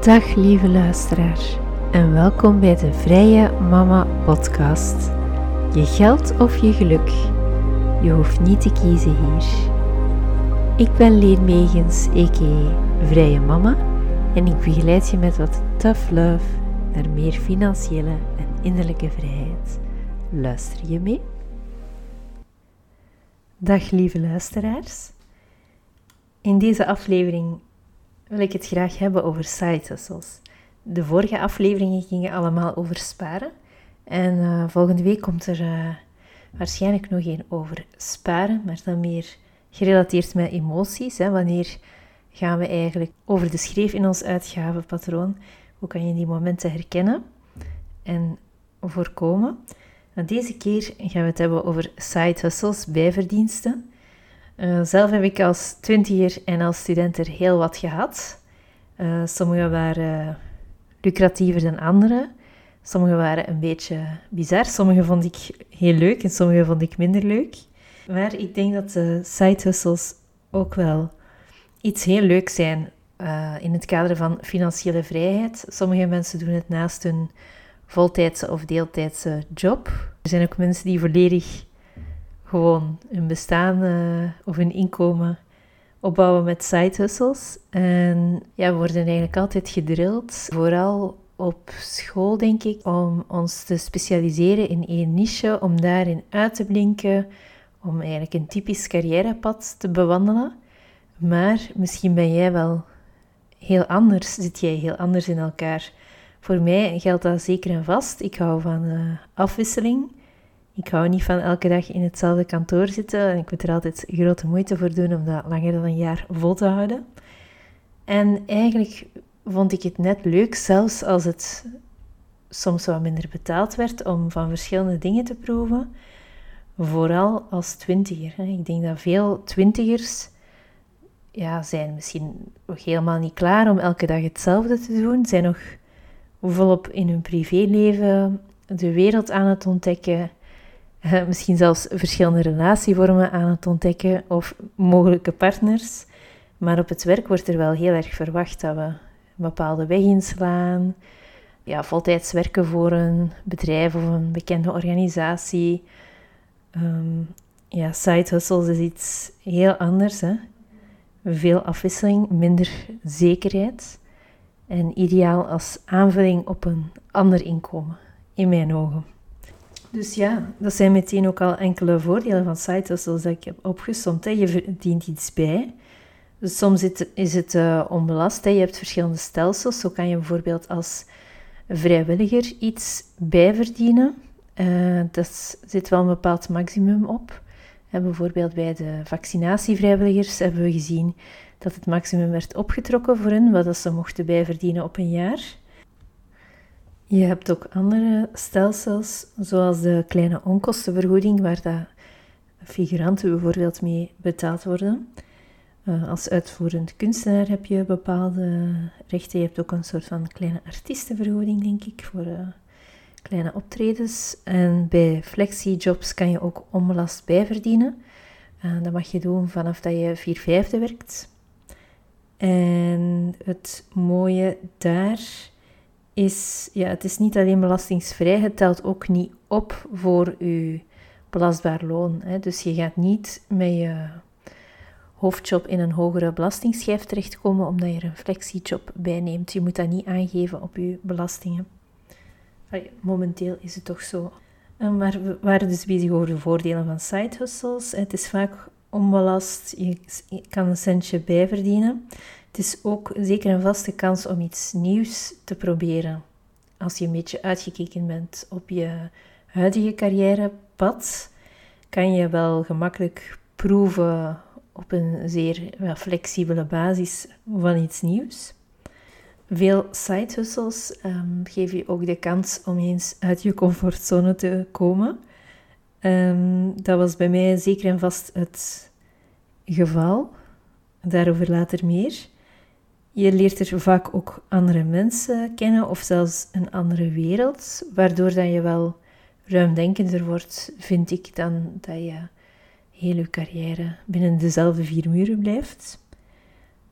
Dag lieve luisteraar en welkom bij de Vrije Mama Podcast. Je geld of je geluk, je hoeft niet te kiezen hier. Ik ben Leen Megens. Vrije Mama en ik begeleid je met wat tough love naar meer financiële en innerlijke vrijheid. Luister je mee? Dag lieve luisteraars. In deze aflevering wil ik het graag hebben over side hustles. De vorige afleveringen gingen allemaal over sparen. En uh, volgende week komt er uh, waarschijnlijk nog één over sparen, maar dan meer gerelateerd met emoties. Hè. Wanneer gaan we eigenlijk over de schreef in ons uitgavenpatroon? Hoe kan je die momenten herkennen en voorkomen? En deze keer gaan we het hebben over side hustles, bijverdiensten. Uh, zelf heb ik als twintiger en als student er heel wat gehad. Uh, sommige waren lucratiever dan andere. Sommige waren een beetje bizar. Sommige vond ik heel leuk en sommige vond ik minder leuk. Maar ik denk dat de side hustles ook wel iets heel leuks zijn uh, in het kader van financiële vrijheid. Sommige mensen doen het naast hun voltijdse of deeltijdse job. Er zijn ook mensen die volledig gewoon hun bestaan uh, of hun inkomen opbouwen met side hustles. En ja, we worden eigenlijk altijd gedrild, vooral op school denk ik, om ons te specialiseren in één niche, om daarin uit te blinken, om eigenlijk een typisch carrièrepad te bewandelen. Maar misschien ben jij wel heel anders, zit jij heel anders in elkaar. Voor mij geldt dat zeker en vast. Ik hou van uh, afwisseling. Ik hou niet van elke dag in hetzelfde kantoor zitten en ik moet er altijd grote moeite voor doen om dat langer dan een jaar vol te houden. En eigenlijk vond ik het net leuk, zelfs als het soms wat minder betaald werd, om van verschillende dingen te proeven. Vooral als twintiger. Ik denk dat veel twintigers ja, zijn misschien nog helemaal niet klaar om elke dag hetzelfde te doen. Zijn nog volop in hun privéleven de wereld aan het ontdekken uh, misschien zelfs verschillende relatievormen aan het ontdekken of mogelijke partners. Maar op het werk wordt er wel heel erg verwacht dat we een bepaalde weg inslaan. Ja, voltijds werken voor een bedrijf of een bekende organisatie. Um, ja, side hustles is iets heel anders. Hè? Veel afwisseling, minder zekerheid. En ideaal als aanvulling op een ander inkomen, in mijn ogen. Dus ja, dat zijn meteen ook al enkele voordelen van sites zoals ik heb opgesomd. Je verdient iets bij. Dus soms is het uh, onbelast. Je hebt verschillende stelsels. Zo kan je bijvoorbeeld als vrijwilliger iets bijverdienen. Uh, dat zit wel een bepaald maximum op. En bijvoorbeeld bij de vaccinatievrijwilligers hebben we gezien dat het maximum werd opgetrokken voor hen, wat ze mochten bijverdienen op een jaar. Je hebt ook andere stelsels, zoals de kleine onkostenvergoeding, waar dat figuranten bijvoorbeeld mee betaald worden. Uh, als uitvoerend kunstenaar heb je bepaalde rechten. Je hebt ook een soort van kleine artiestenvergoeding, denk ik, voor uh, kleine optredens. En bij flexi-jobs kan je ook onbelast bijverdienen. Uh, dat mag je doen vanaf dat je 4 vijfde werkt. En het mooie daar is, ja, het is niet alleen belastingsvrij, het telt ook niet op voor je belastbaar loon. Hè. Dus je gaat niet met je hoofdjob in een hogere belastingsschijf terechtkomen omdat je er een flexiejob bij neemt. Je moet dat niet aangeven op je belastingen. momenteel is het toch zo. Maar we waren dus bezig over de voordelen van side hustles. Het is vaak onbelast, je kan een centje bijverdienen. Het is ook zeker een vaste kans om iets nieuws te proberen. Als je een beetje uitgekeken bent op je huidige carrièrepad, kan je wel gemakkelijk proeven op een zeer flexibele basis van iets nieuws. Veel side hustles um, geven je ook de kans om eens uit je comfortzone te komen. Ehm, dat was bij mij zeker en vast het geval. Daarover later meer. Je leert er vaak ook andere mensen kennen of zelfs een andere wereld, waardoor dat je wel ruimdenkender wordt, vind ik, dan dat je heel je carrière binnen dezelfde vier muren blijft.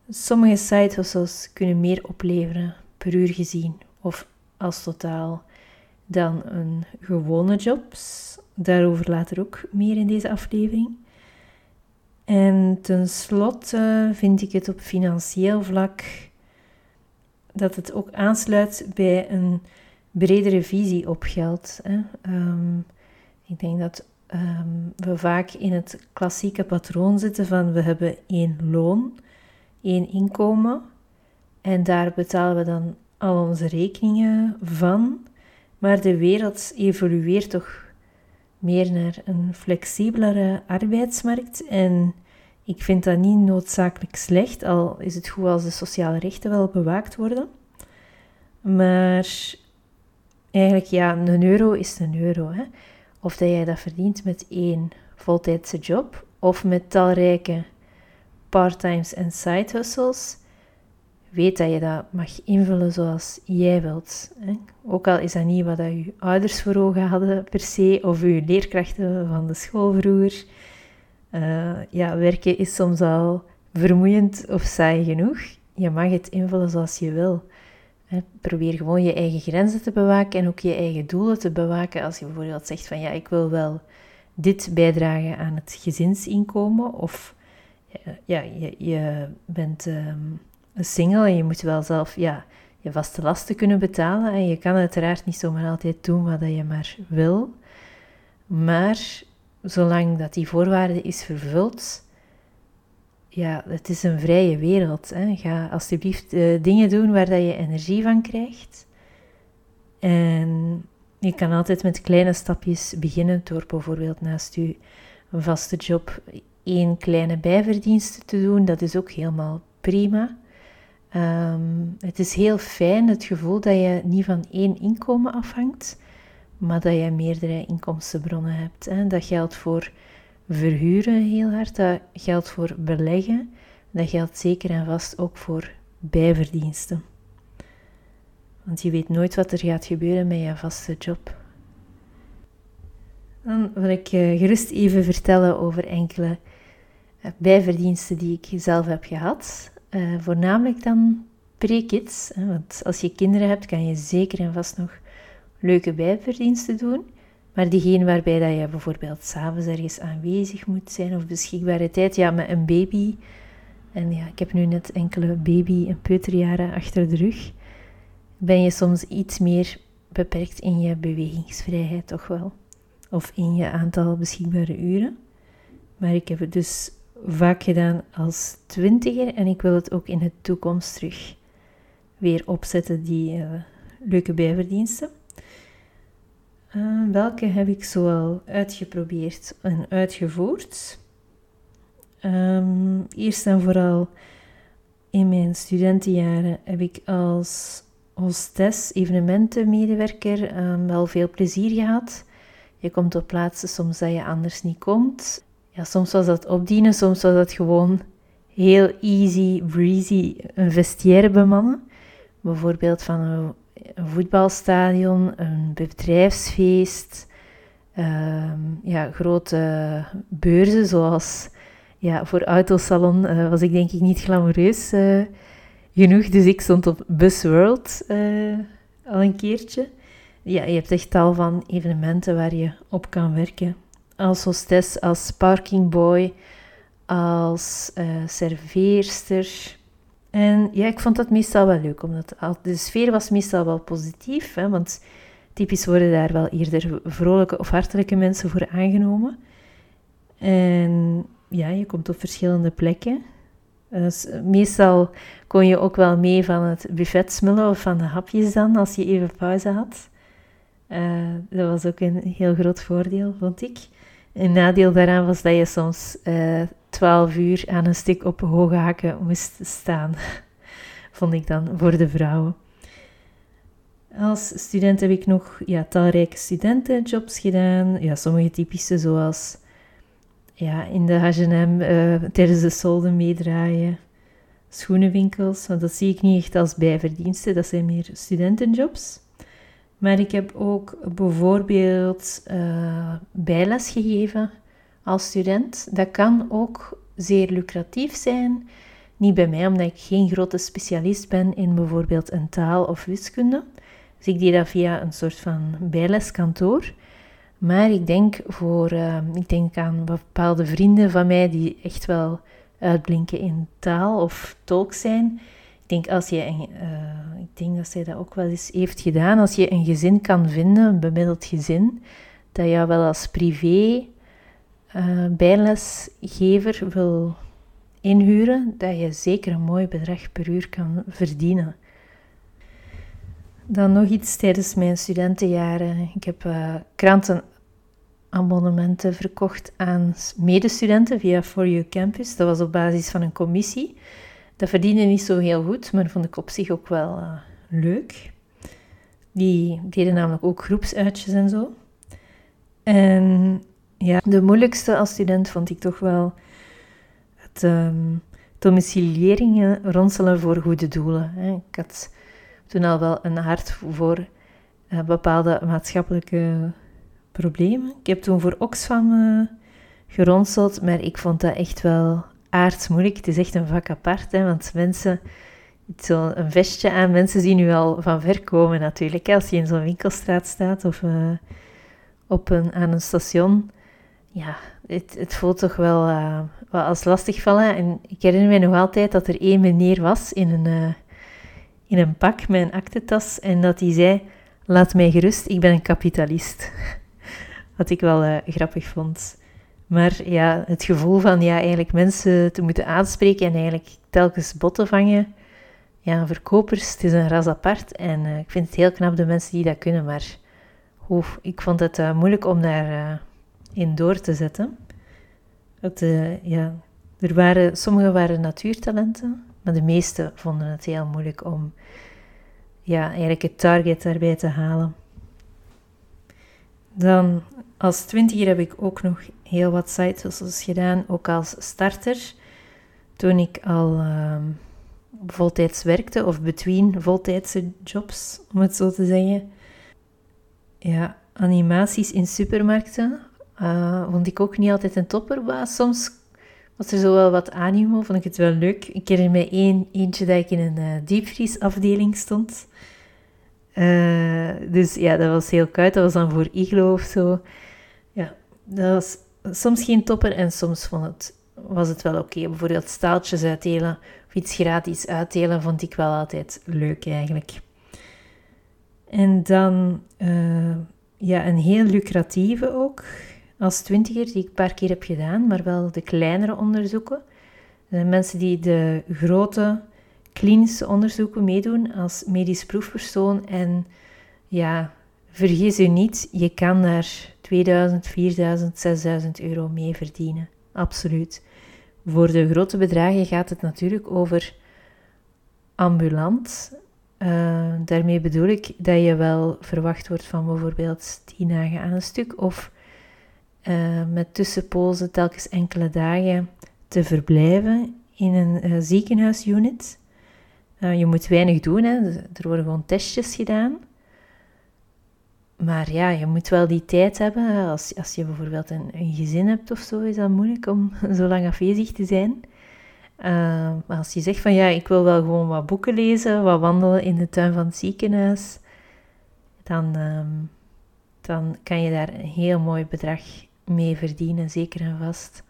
Sommige side hustles kunnen meer opleveren per uur gezien of als totaal. Dan een gewone jobs. Daarover later ook meer in deze aflevering. En tenslotte vind ik het op financieel vlak dat het ook aansluit bij een bredere visie op geld. Hè. Ehm, ik denk dat ehm, we vaak in het klassieke patroon zitten van we hebben één loon, één inkomen en daar betalen we dan al onze rekeningen van. Maar de wereld evolueert toch meer naar een flexibelere arbeidsmarkt. En ik vind dat niet noodzakelijk slecht, al is het goed als de sociale rechten wel bewaakt worden. Maar eigenlijk, ja, een euro is een euro. Hè? Of dat jij dat verdient met één voltijdse job of met talrijke parttimes en side hustles, weet dat je dat mag invullen zoals jij wilt. Ook al is dat niet wat dat je ouders voor ogen hadden per se, of je leerkrachten van de school vroeger. Uh, ja, werken is soms al vermoeiend of saai genoeg. Je mag het invullen zoals je wil. Probeer gewoon je eigen grenzen te bewaken en ook je eigen doelen te bewaken. Als je bijvoorbeeld zegt van ja, ik wil wel dit bijdragen aan het gezinsinkomen. Of ja, je, je bent een single en je moet wel zelf ja, je vaste lasten kunnen betalen. En je kan uiteraard niet zomaar altijd doen wat je maar wil. Maar zolang dat die voorwaarde is vervuld, ja, het is een vrije wereld. Hè. Ga alsjeblieft uh, dingen doen waar dat je energie van krijgt. En je kan altijd met kleine stapjes beginnen door bijvoorbeeld naast je vaste job één kleine bijverdienste te doen. Dat is ook helemaal prima. Ehm, het is heel fijn het gevoel dat je niet van één inkomen afhangt, maar dat je meerdere inkomstenbronnen hebt. Hè. Dat geldt voor verhuren heel hard, dat geldt voor beleggen, dat geldt zeker en vast ook voor bijverdiensten. Want je weet nooit wat er gaat gebeuren met je vaste job. Dan wil ik je gerust even vertellen over enkele eh, bijverdiensten die ik zelf heb gehad. Uh, voornamelijk dan pre-kids. Want als je kinderen hebt, kan je zeker en vast nog leuke bijverdiensten doen. Maar diegene waarbij dat je bijvoorbeeld s'avonds ergens aanwezig moet zijn of beschikbare tijd, ja, met een baby. En ja, ik heb nu net enkele baby- en peuterjaren achter de rug. Ben je soms iets meer beperkt in je bewegingsvrijheid, toch wel? Of in je aantal beschikbare uren. Maar ik heb het dus vaak gedaan als twintiger en ik wil het ook in de toekomst terug weer opzetten, die uh, leuke bijverdiensten. Uh, welke heb ik zoal uitgeprobeerd en uitgevoerd? Um, eerst en vooral in mijn studentenjaren heb ik als hostess, evenementenmedewerker, um, wel veel plezier gehad. Je komt op plaatsen soms dat je anders niet komt. Ja, soms was dat opdienen, soms was dat gewoon heel easy, breezy een vestiaire bemannen. Bijvoorbeeld van een voetbalstadion, een bedrijfsfeest, ehm, ja, grote beurzen zoals ja, voor Autosalon uh, was ik denk ik niet glamoureus uh, genoeg, dus ik stond op Busworld uh, al een keertje. Ja, je hebt echt tal van evenementen waar je op kan werken. Als hostess, als parkingboy, als serveerster, en ja, ik vond dat meestal wel leuk, omdat de sfeer was meestal wel positief, hè, want typisch worden daar wel eerder vrolijke of hartelijke mensen voor aangenomen. En ja, je komt op verschillende plekken. Dus meestal kon je ook wel mee van het buffet smullen of van de hapjes dan, als je even pauze had. Uh, dat was ook een heel groot voordeel, vond ik. Een nadeel daaraan was dat je soms uh, 12 uur aan een stuk op hoge hakken moest staan, vond ik dan voor de vrouwen. Als student heb ik nog ja, talrijke studentenjobs gedaan. Ja, sommige typische zoals ja, in de H&M uh, tijdens de solden meedraaien. Schoenenwinkels, want dat zie ik niet echt als bijverdiensten. Dat zijn meer studentenjobs. Maar ik heb ook bijvoorbeeld uh, bijles gegeven als student. Dat kan ook zeer lucratief zijn. Niet bij mij, omdat ik geen grote specialist ben in bijvoorbeeld een taal of wiskunde. Dus ik deed dat via een soort van bijleskantoor. Maar ik denk, voor, uh, ik denk aan bepaalde vrienden van mij die echt wel uitblinken in taal of tolk zijn. Ik denk, als je uh, ik denk dat zij dat ook wel eens heeft gedaan. Als je een gezin kan vinden, een bemiddeld gezin, dat jou wel als privé uh, bijlesgever wil inhuren, dat je zeker een mooi bedrag per uur kan verdienen. Dan nog iets tijdens mijn studentenjaren. Ik heb uh, krantenabonnementen verkocht aan medestudenten via For You Campus. Dat was op basis van een commissie. Dat verdiende niet zo heel goed, maar vond ik op zich ook wel uh, leuk. Die deden namelijk ook groepsuitjes en zo. En ja, de moeilijkste als student vond ik toch wel het um, domicilieringen ronselen voor goede doelen. Hè. Ik had toen al wel een hart voor uh, bepaalde maatschappelijke problemen. Ik heb toen voor Oxfam uh, geronseld, maar ik vond dat echt wel aardsmoeilijk. Het is echt een vak apart, hè, want mensen, zo'n vestje aan, mensen zien u al van ver komen natuurlijk. Als je in zo'n winkelstraat staat of uh, op een, aan een station, ja, het, het voelt toch wel, uh, wel als lastig vallen. En ik herinner me nog altijd dat er één meneer was in een, uh, in een pak met een aktentas en dat hij zei, laat mij gerust, ik ben een kapitalist. Wat ik wel grappig vond. Maar ja, het gevoel van ja, eigenlijk mensen te moeten aanspreken en eigenlijk telkens botten vangen. Ja, verkopers, het is een ras apart. En ik vind het heel knap de mensen die dat kunnen, maar oef, ik vond het moeilijk om daar in door te zetten. Het, ja, er waren, sommige waren natuurtalenten, maar de meeste vonden het heel moeilijk om ja, eigenlijk het target daarbij te halen. Dan als twintiger heb ik ook nog heel wat sites gedaan, ook als starter. Toen ik al uh, voltijds werkte, of between voltijdse jobs, om het zo te zeggen. Ja, animaties in supermarkten uh, vond ik ook niet altijd een topper, soms was er zo wel wat animo, vond ik het wel leuk. Ik herinner me één, eentje dat ik in een uh, diepvriesafdeling stond. Uh, dus ja, dat was heel koud. Dat was dan voor iglo of zo. Ja, dat was soms geen topper en soms vond het, was het wel oké. Bijvoorbeeld staaltjes uitdelen of iets gratis uitdelen vond ik wel altijd leuk eigenlijk. En dan uh, ja, een heel lucratieve ook als twintiger, die ik een paar keer heb gedaan, maar wel de kleinere onderzoeken. mensen die de grote klinische onderzoeken meedoen als medisch proefpersoon. En ja, vergis u niet, je kan daar 2000, 4000, 6000 euro mee verdienen. Absoluut. Voor de grote bedragen gaat het natuurlijk over ambulant. Uh, daarmee bedoel ik dat je wel verwacht wordt van bijvoorbeeld 10 dagen aan een stuk of uh, met tussenpozen telkens enkele dagen te verblijven in een uh, ziekenhuisunit. Je moet weinig doen, hè. er worden gewoon testjes gedaan. Maar ja, je moet wel die tijd hebben. Als, als je bijvoorbeeld een, een gezin hebt of zo, is dat moeilijk om zo lang afwezig te zijn. maar als je zegt van ja, ik wil wel gewoon wat boeken lezen, wat wandelen in de tuin van het ziekenhuis, dan, ehm, dan kan je daar een heel mooi bedrag mee verdienen, zeker en vast.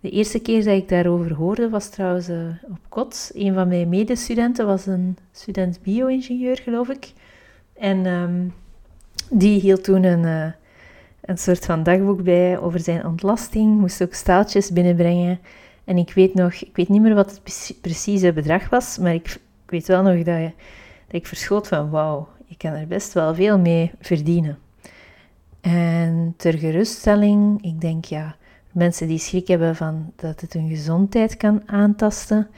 De eerste keer dat ik daarover hoorde was trouwens uh, op KOTS. Een van mijn medestudenten was een student bio-ingenieur, geloof ik. En um, die hield toen een, uh, een soort van dagboek bij over zijn ontlasting, moest ook staaltjes binnenbrengen. En ik weet nog, ik weet niet meer wat het precieze bedrag was, maar ik weet wel nog dat, je, dat ik verschoot van wauw, ik kan er best wel veel mee verdienen. En ter geruststelling, ik denk ja, mensen die schrik hebben van dat het hun gezondheid kan aantasten.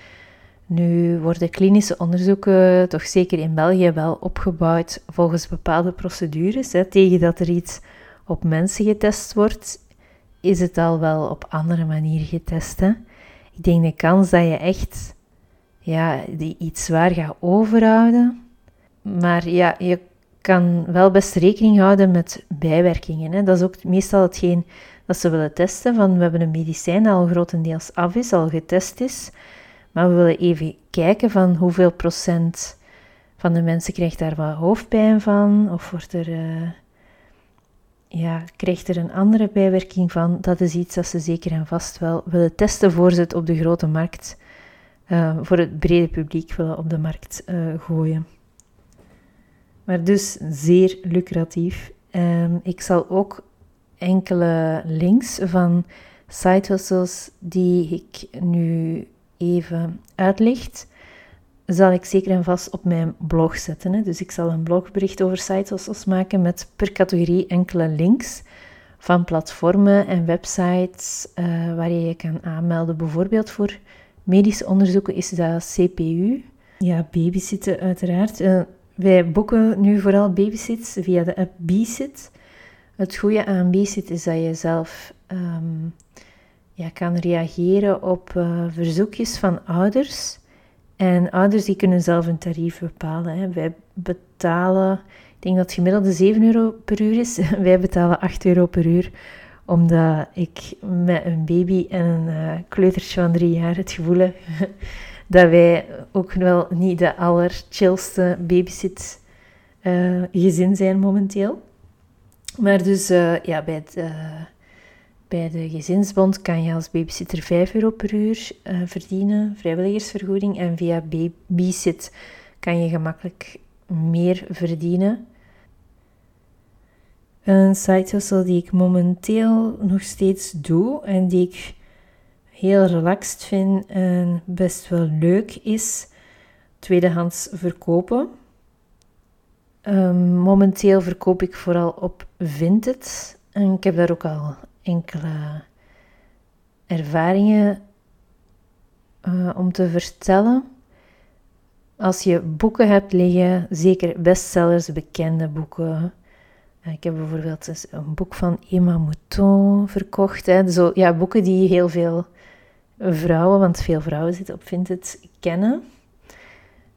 Nu worden klinische onderzoeken toch zeker in België wel opgebouwd volgens bepaalde procedures. Hè. Tegen dat er iets op mensen getest wordt, is het al wel op andere manieren getest. Hè. Ik denk de kans dat je echt ja, die iets zwaar gaat overhouden. Maar ja, je kan wel best rekening houden met bijwerkingen. Hè. Dat is ook meestal hetgeen dat ze willen testen. Van, we hebben een medicijn dat al grotendeels af is, al getest is. Maar we willen even kijken van hoeveel procent van de mensen krijgt daar wat hoofdpijn van. Of wordt er, uh, ja, krijgt er een andere bijwerking van. Dat is iets dat ze zeker en vast wel willen testen voor ze het op de grote markt, uh, voor het brede publiek willen op de markt uh, gooien. Maar dus zeer lucratief. Um, ik zal ook enkele links van side hustles die ik nu even uitlicht, zal ik zeker en vast op mijn blog zetten. Hè. Dus ik zal een blogbericht over side hustles maken met per categorie enkele links van platformen en websites uh, waar je je kan aanmelden. Bijvoorbeeld voor medische onderzoeken is dat CPU. Ja, babysitten uiteraard. Uh, wij boeken nu vooral babysits via de app BSit. Het goede aan BSit is dat je zelf um, ja, kan reageren op uh, verzoekjes van ouders. En ouders die kunnen zelf een tarief bepalen. Hè. Wij betalen, ik denk dat het gemiddelde 7 euro per uur is. Wij betalen 8 euro per uur omdat ik met een baby en een uh, kleutertje van drie jaar het gevoel heb dat wij ook wel niet de allerchillste babysit uh, gezin zijn momenteel. Maar dus ja, bij, het, bij de gezinsbond kan je als babysitter 5 euro per uur verdienen, vrijwilligersvergoeding. En via babysit kan je gemakkelijk meer verdienen. Een site hustle die ik momenteel nog steeds doe en die ik heel relaxed vind en best wel leuk is tweedehands verkopen. Um, momenteel verkoop ik vooral op Vinted en ik heb daar ook al enkele ervaringen uh, om te vertellen. Als je boeken hebt liggen, zeker bestsellers, bekende boeken. Uh, ik heb bijvoorbeeld een boek van Emma Mouton verkocht. Hè. Zo, ja, boeken die heel veel vrouwen, want veel vrouwen zitten op Vinted, kennen,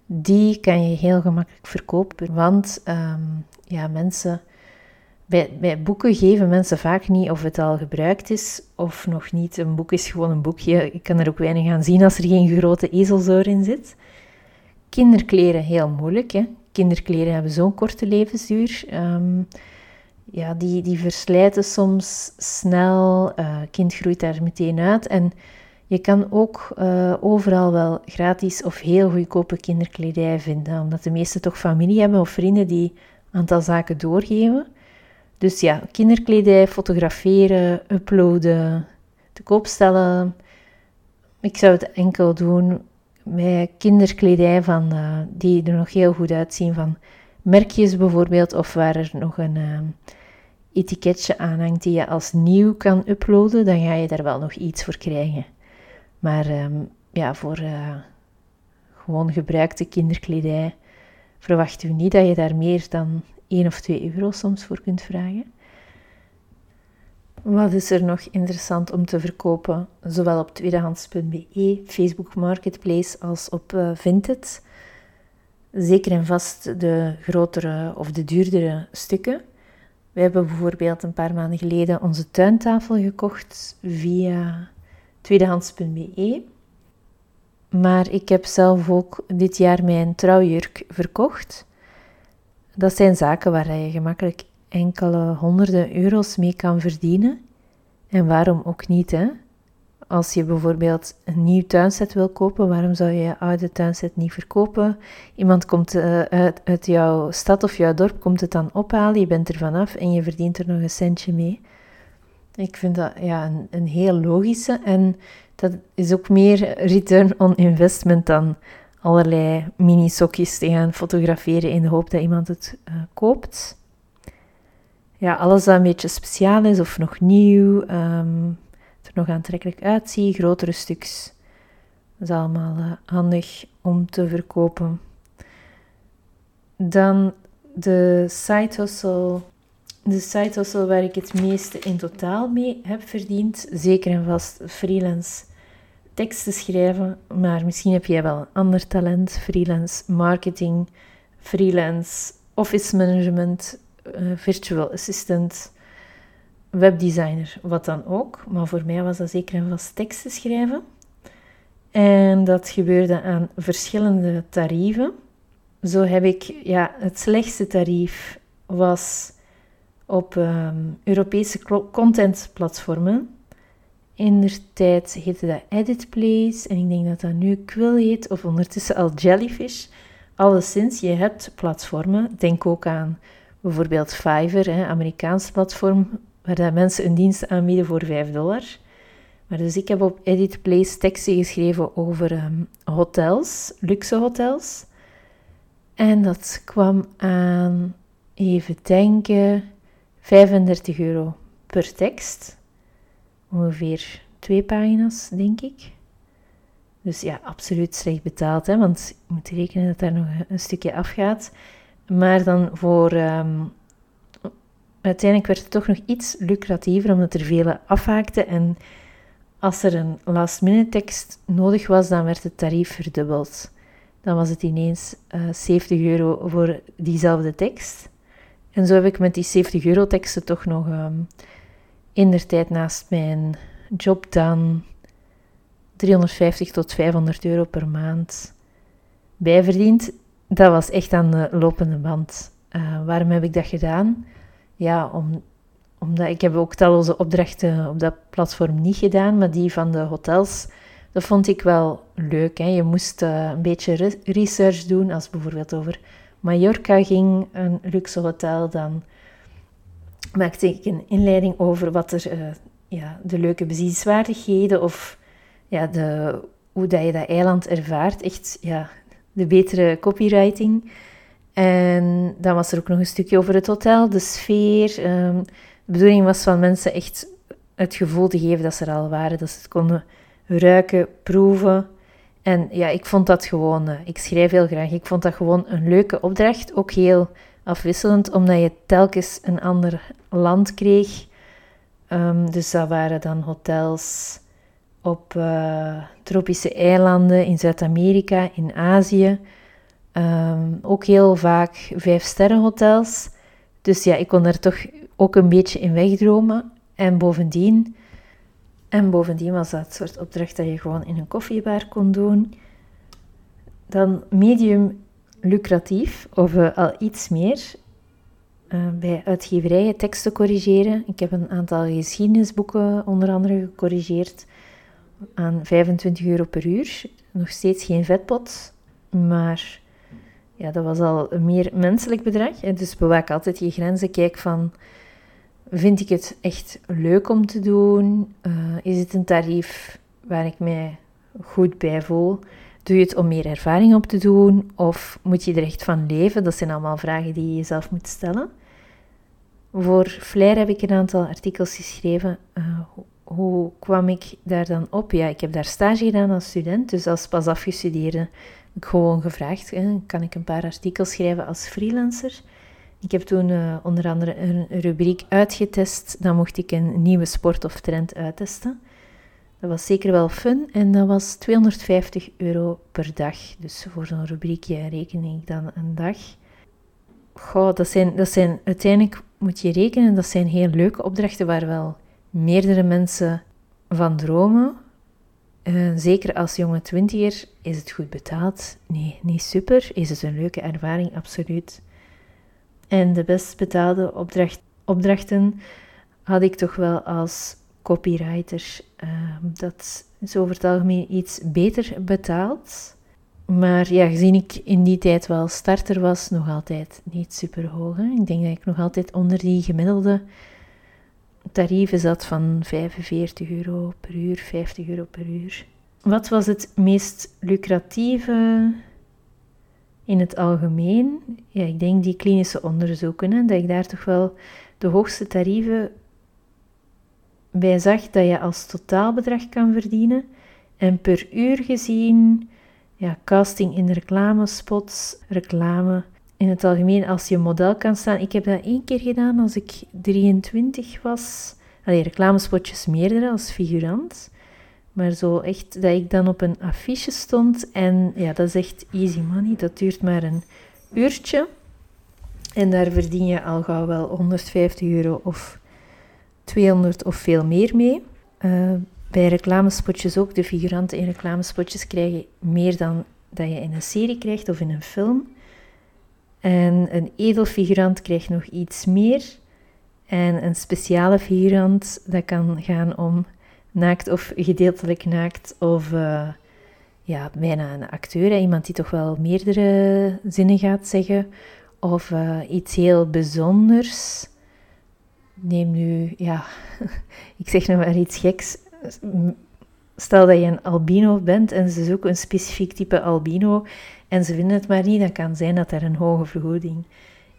die kan je heel gemakkelijk verkopen. Want um, ja, mensen, bij, boeken geven mensen vaak niet of het al gebruikt is of nog niet. Een boek is gewoon een boekje. Ik kan er ook weinig aan zien als er geen grote ezelzoor in zit. Kinderkleren heel moeilijk. Hè? Kinderkleren hebben zo'n korte levensduur. Um, ja, die, die verslijten soms snel. Uh, kind groeit daar meteen uit. En je kan ook uh, overal wel gratis of heel goedkope kinderkledij vinden, omdat de meesten toch familie hebben of vrienden die een aantal zaken doorgeven. Dus ja, kinderkledij fotograferen, uploaden, te koop stellen. Ik zou het enkel doen met kinderkledij van, uh, die er nog heel goed uitzien, van merkjes bijvoorbeeld, of waar er nog een uh, etiketje aan hangt die je als nieuw kan uploaden, dan ga je daar wel nog iets voor krijgen. Maar um, ja, voor uh, gewoon gebruikte kinderkledij verwacht u niet dat je daar meer dan 1 of 2 euro soms voor kunt vragen. Wat is er nog interessant om te verkopen? Zowel op tweedehands.be, Facebook Marketplace als op uh, Vinted. Zeker en vast de grotere of de duurdere stukken. We hebben bijvoorbeeld een paar maanden geleden onze tuintafel gekocht via tweedehands.be. Maar ik heb zelf ook dit jaar mijn trouwjurk verkocht. Dat zijn zaken waar je gemakkelijk enkele honderden euro's mee kan verdienen. En waarom ook niet, hè? Als je bijvoorbeeld een nieuw tuinset wil kopen, waarom zou je je oude tuinset niet verkopen? Iemand komt uh, uit, uit, jouw stad of jouw dorp, komt het dan ophalen, je bent er vanaf en je verdient er nog een centje mee. Ik vind dat ja, een, een heel logische en dat is ook meer return on investment dan allerlei mini-sokjes te gaan fotograferen in de hoop dat iemand het uh, koopt. Ja, alles dat een beetje speciaal is of nog nieuw, um, er nog aantrekkelijk uitziet, grotere stuks. Dat is allemaal uh, handig om te verkopen. Dan de side hustle de site hustle waar ik het meeste in totaal mee heb verdiend. Zeker en vast freelance teksten schrijven. Maar misschien heb jij wel een ander talent. Freelance marketing, freelance office management, uh, virtual assistant, webdesigner, wat dan ook. Maar voor mij was dat zeker en vast teksten schrijven. En dat gebeurde aan verschillende tarieven. Zo heb ik, ja, het slechtste tarief was op um, Europese contentplatformen. In der tijd heette dat Editplace en ik denk dat dat nu Quill heet of ondertussen al Jellyfish. Alleszins, je hebt platformen. Denk ook aan bijvoorbeeld Fiverr, hè, Amerikaans platform, waar dat mensen een dienst aanbieden voor 5 dollar. Maar dus ik heb op Editplace teksten geschreven over um, hotels, luxe hotels. En dat kwam aan, even denken, 35 euro per tekst. Ongeveer twee pagina's, denk ik. Dus ja, absoluut slecht betaald, hè, want je moet rekenen dat daar nog een stukje afgaat. Maar dan voor. Um, uiteindelijk werd het toch nog iets lucratiever, omdat er vele afhaakten. En als er een last-minute tekst nodig was, dan werd het tarief verdubbeld. Dan was het ineens uh, eh, 70 euro voor diezelfde tekst. En zo heb ik met die 70 euro teksten toch nog um, in de tijd naast mijn job dan 350 tot 500 euro per maand bijverdiend. Dat was echt aan de lopende band. Uh, waarom heb ik dat gedaan? Ja, om, omdat ik heb ook talloze opdrachten op dat platform niet gedaan, maar die van de hotels, dat vond ik wel leuk. Hè. Je moest uh, een beetje research doen, als bijvoorbeeld over Mallorca ging, een luxe hotel, dan maakte ik een inleiding over wat er, uh, ja, de leuke bezienswaardigheden of ja, de, hoe dat je dat eiland ervaart. Echt ja, de betere copywriting. En dan was er ook nog een stukje over het hotel, de sfeer. Um, de bedoeling was van mensen echt het gevoel te geven dat ze er al waren, dat ze het konden ruiken, proeven. En ja, ik vond dat gewoon, uh, ik schrijf heel graag, ik vond dat gewoon een leuke opdracht. Ook heel afwisselend, omdat je telkens een ander land kreeg. Um, dus dat waren dan hotels op uh, tropische eilanden in Zuid-Amerika, in Azië. Um, ook heel vaak vijfsterrenhotels. Dus ja, ik kon er toch ook een beetje in wegdromen. En bovendien, en bovendien was dat het soort opdracht dat je gewoon in een koffiebar kon doen. Dan medium lucratief, of uh, al iets meer, uh, bij uitgeverijen teksten corrigeren. Ik heb een aantal geschiedenisboeken onder andere gecorrigeerd aan 25 euro per uur. Nog steeds geen vetpot, maar ja, dat was al een meer menselijk bedrag. Dus bewaak altijd je grenzen. Kijk van, vind ik het echt leuk om te doen? Uh, is het een tarief waar ik mij goed bij voel? Doe je het om meer ervaring op te doen? Of moet je er echt van leven? Dat zijn allemaal vragen die je jezelf moet stellen. Voor Flair heb ik een aantal artikels geschreven. Uh, hoe kwam ik daar dan op? Ja, ik heb daar stage gedaan als student, dus als pas afgestudeerde heb ik gewoon gevraagd, kan ik een paar artikels schrijven als freelancer? Ik heb toen uh, onder andere een rubriek uitgetest, dan mocht ik een nieuwe sport of trend uittesten. Dat was zeker wel fun en dat was 250 euro per dag. Dus voor zo'n rubriekje reken ik dan een dag. Goh, dat zijn, dat zijn uiteindelijk, moet je rekenen, dat zijn heel leuke opdrachten waar wel meerdere mensen van dromen. Uh, zeker als jonge twintiger is het goed betaald. Nee, niet super. Is het een leuke ervaring? Absoluut. En de best betaalde opdracht, opdrachten had ik toch wel als copywriter. Uh, dat is over het algemeen iets beter betaald. Maar ja, gezien ik in die tijd wel starter was, nog altijd niet super hoog. Ik denk dat ik nog altijd onder die gemiddelde tarieven zat van 45 euro per uur, 50 euro per uur. Wat was het meest lucratieve in het algemeen? Ja, ik denk die klinische onderzoeken, hè, dat ik daar toch wel de hoogste tarieven bij zag dat je als totaalbedrag kan verdienen. En per uur gezien, ja, casting in reclamespots, reclame in het algemeen als je model kan staan. Ik heb dat één keer gedaan als ik 23 was. Allee, reclamespotjes meerdere als figurant. Maar zo echt dat ik dan op een affiche stond. En ja, dat is echt easy money. Dat duurt maar een uurtje. En daar verdien je al gauw wel 150 euro of 200 of veel meer mee. Uh, bij reclamespotjes ook. De figuranten in reclamespotjes krijgen meer dan dat je in een serie krijgt of in een film. En een edelfigurant krijgt nog iets meer. En een speciale figurant, dat kan gaan om naakt of gedeeltelijk naakt of uh, ja, bijna een acteur, iemand die toch wel meerdere zinnen gaat zeggen of uh, iets heel bijzonders. Neem nu, ja, ik zeg nog maar iets geks. Stel dat je een albino bent en ze zoeken een specifiek type albino en ze vinden het maar niet, dan kan zijn dat er een hoge vergoeding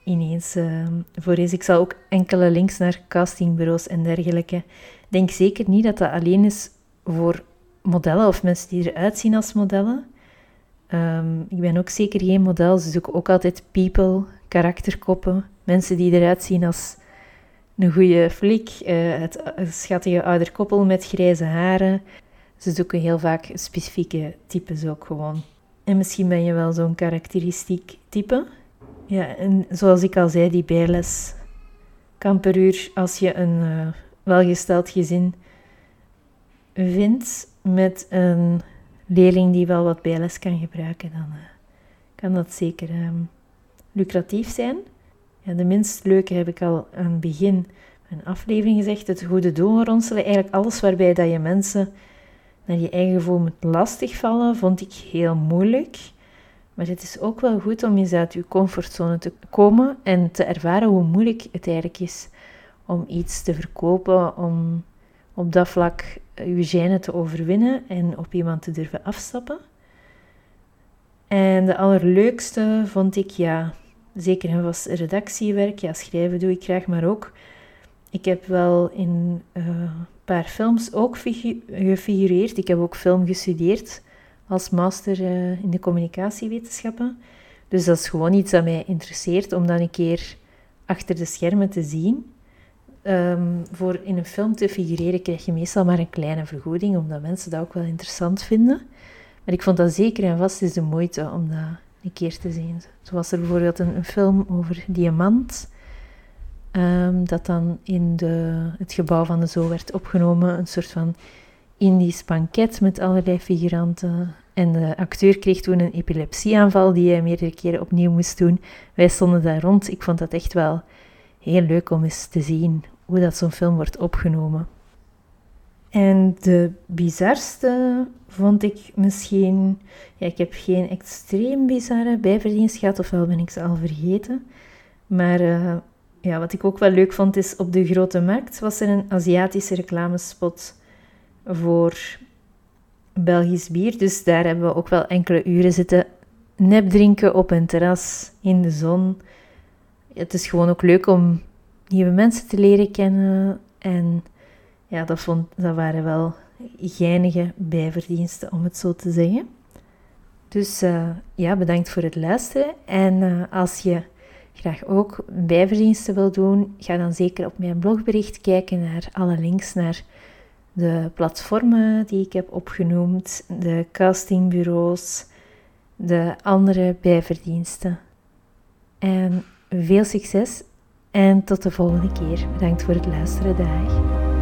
ineens uh, voor is. Ik zal ook enkele links naar castingbureaus en dergelijke. Denk zeker niet dat dat alleen is voor modellen of mensen die eruit zien als modellen. Um, ik ben ook zeker geen model. Ze zoeken ook altijd people, karakterkoppen, mensen die eruit zien als een goede flik, uh, het, schattige ouder koppel met grijze haren. Ze zoeken heel vaak specifieke types ook gewoon. En misschien ben je wel zo'n karakteristiek type. Ja, en zoals ik al zei, die bijles kan per uur als je een uh, welgesteld gezin vindt met een leerling die wel wat bijles kan gebruiken, dan uh, kan dat zeker um, lucratief zijn. De minst leuke heb ik al aan het begin een aflevering gezegd. Het goede doel ronselen, eigenlijk alles waarbij dat je mensen naar je eigen gevoel moet lastigvallen, vond ik heel moeilijk. Maar het is ook wel goed om eens uit je comfortzone te komen en te ervaren hoe moeilijk het eigenlijk is om iets te verkopen, om op dat vlak je gêne te overwinnen en op iemand te durven afstappen. En de allerleukste vond ik, ja, zeker was redactiewerk. Ja, schrijven doe ik graag, maar ook. Ik heb wel in een paar films ook gefigureerd. Ik heb ook film gestudeerd als master uh, in de communicatiewetenschappen. Dus dat is gewoon iets dat mij interesseert om dan een keer achter de schermen te zien. Um, voor in een film te figureren krijg je meestal maar een kleine vergoeding, omdat mensen dat ook wel interessant vinden. Maar ik vond dat zeker en vast is de moeite om dat een keer te zien. Zo was er bijvoorbeeld een, een film over diamant, um, dat dan in de, het gebouw van de Zo werd opgenomen. Een soort van Indisch banket met allerlei figuranten. En de acteur kreeg toen een epilepsieaanval die hij meerdere keren opnieuw moest doen. Wij stonden daar rond. Ik vond dat echt wel heel leuk om eens te zien hoe dat zo'n film wordt opgenomen. En de bizarste vond ik misschien... Ja, ik heb geen extreem bizarre bijverdienst gehad, ofwel ben ik ze al vergeten. Maar uh, ja, wat ik ook wel leuk vond, is op de Grote Markt was er een Aziatische reclamespot voor Belgisch bier. Dus daar hebben we ook wel enkele uren zitten nep drinken op een terras in de zon. Het is gewoon ook leuk om nieuwe mensen te leren kennen. En ja, dat, vond, waren wel geinige bijverdiensten, om het zo te zeggen. Dus uh, ja, bedankt voor het luisteren. En uh, als je graag ook bijverdiensten wil doen, ga dan zeker op mijn blogbericht kijken naar alle links naar de platformen die ik heb opgenoemd, de castingbureaus, de andere bijverdiensten. En veel succes en tot de volgende keer. Bedankt voor het luisteren. Dag.